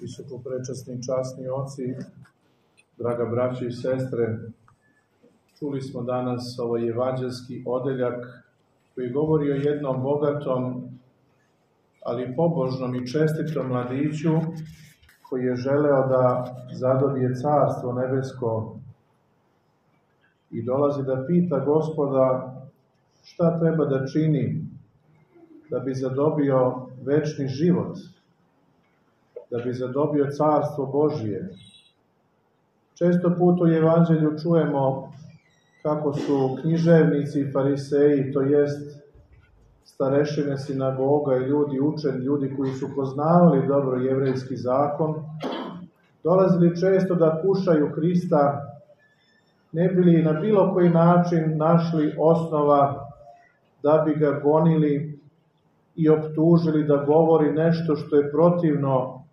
visoko prečasni časni oci, draga braći i sestre, čuli smo danas ovaj evanđelski odeljak koji govori o jednom bogatom, ali pobožnom i čestitom mladiću koji je želeo da zadobije carstvo nebesko i dolazi da pita gospoda šta treba da čini da bi zadobio večni život, da bi zadobio carstvo Božije. Često put u evanđelju čujemo kako su književnici i fariseji, to jest starešine sinagoga i ljudi učeni, ljudi koji su poznavali dobro jevrejski zakon, dolazili često da kušaju Hrista, ne bili na bilo koji način našli osnova da bi ga gonili i optužili da govori nešto što je protivno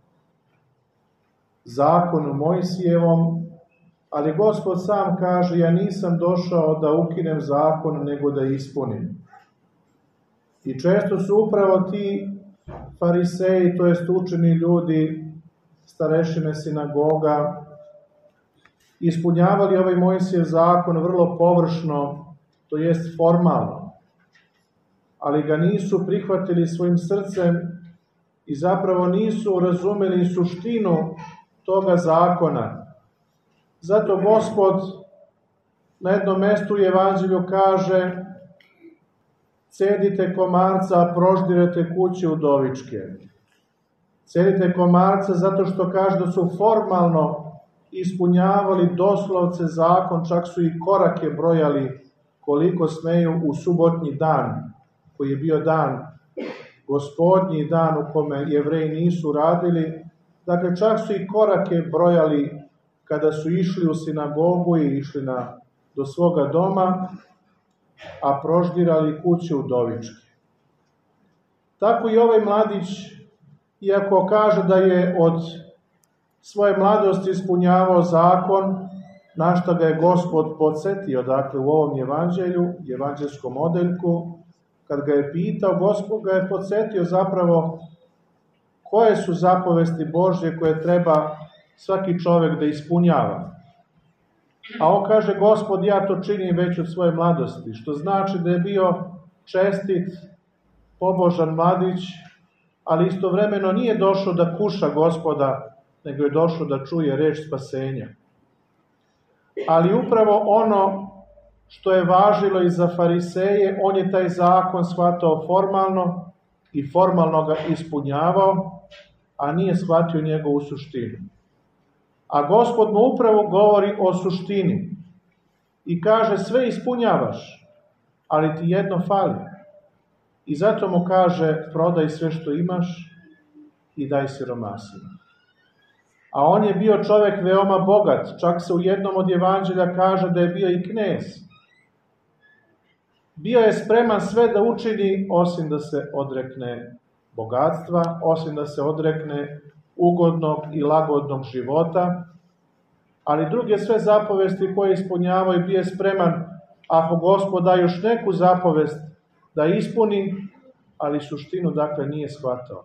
zakonu Mojsijevom, ali Gospod sam kaže, ja nisam došao da ukinem zakon, nego da ispunim. I često su upravo ti fariseji, to jest učeni ljudi, starešine sinagoga, ispunjavali ovaj Mojsijev zakon vrlo površno, to jest formalno, ali ga nisu prihvatili svojim srcem i zapravo nisu razumeli suštinu toga zakona. Zato Gospod na jednom mestu u Evanđelju kaže cedite komarca, a proždirete kuće udovičke. Cedite komarca zato što kaže da su formalno ispunjavali doslovce zakon, čak su i korake brojali koliko smeju u subotnji dan, koji je bio dan gospodnji dan u kome jevreji nisu radili, Dakle, čak su i korake brojali kada su išli u sinagogu i išli na, do svoga doma, a proždirali kuće udovičke. Tako i ovaj mladić, iako kaže da je od svoje mladosti ispunjavao zakon, na što ga je gospod podsjetio, dakle u ovom evanđelju, evanđelskom odeljku, kad ga je pitao, gospod ga je podsjetio zapravo koje su zapovesti Božje koje treba svaki čovek da ispunjava. A on kaže, gospod, ja to činim već od svoje mladosti, što znači da je bio čestit, pobožan mladić, ali istovremeno nije došao da kuša gospoda, nego je došao da čuje reč spasenja. Ali upravo ono što je važilo i za fariseje, on je taj zakon shvatao formalno i formalno ga ispunjavao, a nije shvatio njegovu suštinu. A gospod mu upravo govori o suštini i kaže sve ispunjavaš, ali ti jedno fali. I zato mu kaže prodaj sve što imaš i daj siromasima. A on je bio čovek veoma bogat, čak se u jednom od evanđelja kaže da je bio i knez. Bio je spreman sve da učini osim da se odrekne bogatstva, osim da se odrekne ugodnog i lagodnog života, ali druge sve zapovesti koje ispunjavaju bije spreman, ako gospod da još neku zapovest da ispuni, ali suštinu dakle nije shvatao.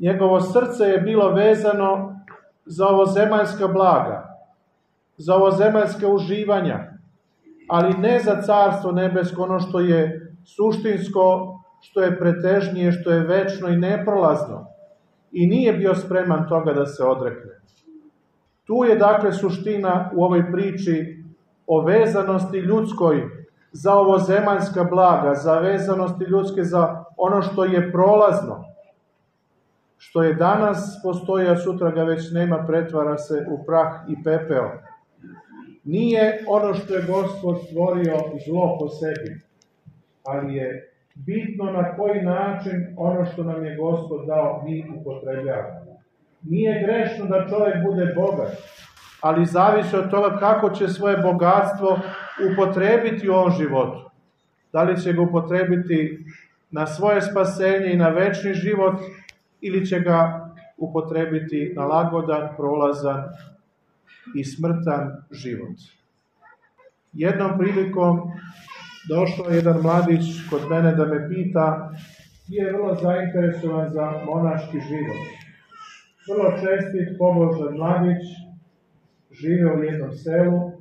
Njegovo srce je bilo vezano za ovo zemaljska blaga, za ovo zemaljske uživanja, ali ne za carstvo nebesko, ono što je suštinsko što je pretežnije, što je večno i neprolazno i nije bio spreman toga da se odrekne. Tu je dakle suština u ovoj priči o vezanosti ljudskoj za ovo zemaljska blaga, za vezanosti ljudske za ono što je prolazno, što je danas postoji, a sutra ga već nema, pretvara se u prah i pepeo. Nije ono što je Gospod stvorio zlo po sebi, ali je bitno na koji način ono što nam je Gospod dao mi upotrebljavamo. Nije grešno da čovjek bude bogat, ali zavisi od toga kako će svoje bogatstvo upotrebiti u ovom životu. Da li će ga upotrebiti na svoje spasenje i na večni život ili će ga upotrebiti na lagodan, prolazan i smrtan život. Jednom prilikom došao jedan mladić kod mene da me pita, je vrlo zainteresovan za monaški život. vrlo čestit pobožan mladić, žive u jednom selu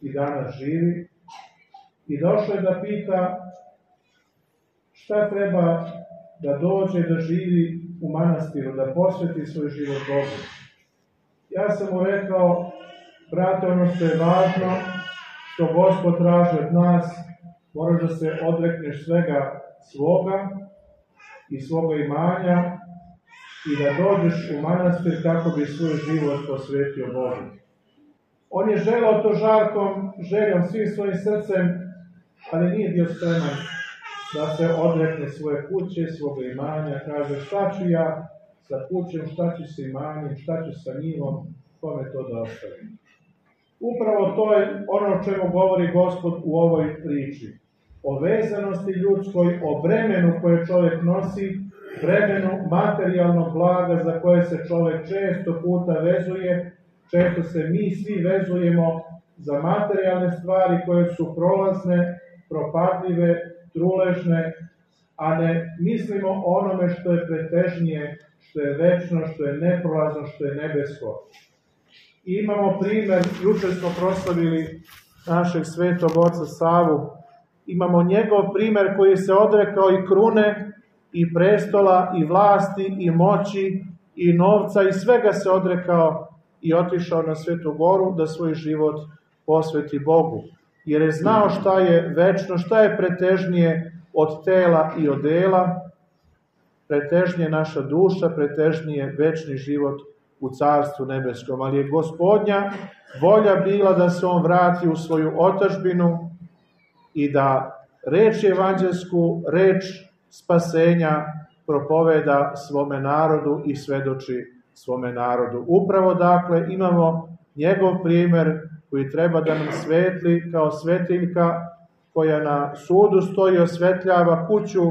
i danas živi i došao je da pita šta treba da dođe da živi u manastiru, da posveti svoj život Bogu. Ja sam mu rekao, brate, ono što je važno, što Gospod traži od nas, moraš da se odrekneš svega svoga i svoga imanja i da dođeš u manastir kako bi svoj život posvetio Bogu. On je želao to žarkom, željom svim svojim srcem, ali nije bio spreman da se odrekne svoje kuće, svoga imanja, kaže šta ću ja sa kućem, šta ću sa imanjem, šta ću sa njivom, kome to da ostavim. Upravo to je ono o čemu govori Gospod u ovoj priči. O vezanosti ljudskoj, o bremenu koje čovjek nosi, bremenu materijalnog blaga za koje se čovjek često puta vezuje, često se mi svi vezujemo za materijalne stvari koje su prolazne, propadljive, truležne, a ne mislimo onome što je pretežnije, što je večno, što je neprolazno, što je nebesko. Imamo primer, juče smo proslavili našeg svetog oca Savu, imamo njegov primer koji se odrekao i krune, i prestola, i vlasti, i moći, i novca, i svega se odrekao i otišao na Svetu goru da svoj život posveti Bogu. Jer je znao šta je večno, šta je pretežnije od tela i od dela, pretežnije naša duša, pretežnije večni život u Carstvu nebeskom. Ali je gospodnja volja bila da se on vrati u svoju otažbinu i da reč evanđelsku, reč spasenja propoveda svome narodu i svedoči svome narodu. Upravo dakle imamo njegov primer koji treba da nam svetli kao svetiljka koja na sudu stoji osvetljava kuću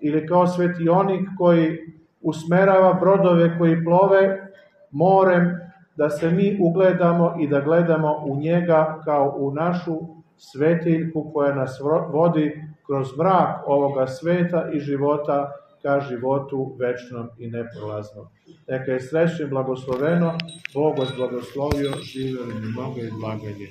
ili kao svetionik koji usmerava brodove koji plove morem, da se mi ugledamo i da gledamo u njega kao u našu svetiljku koja nas vodi kroz mrak ovoga sveta i života ka životu večnom i neprolaznom. Neka je srećno i blagosloveno, Bog vas blagoslovio, živjeli mi Boga i blaganje.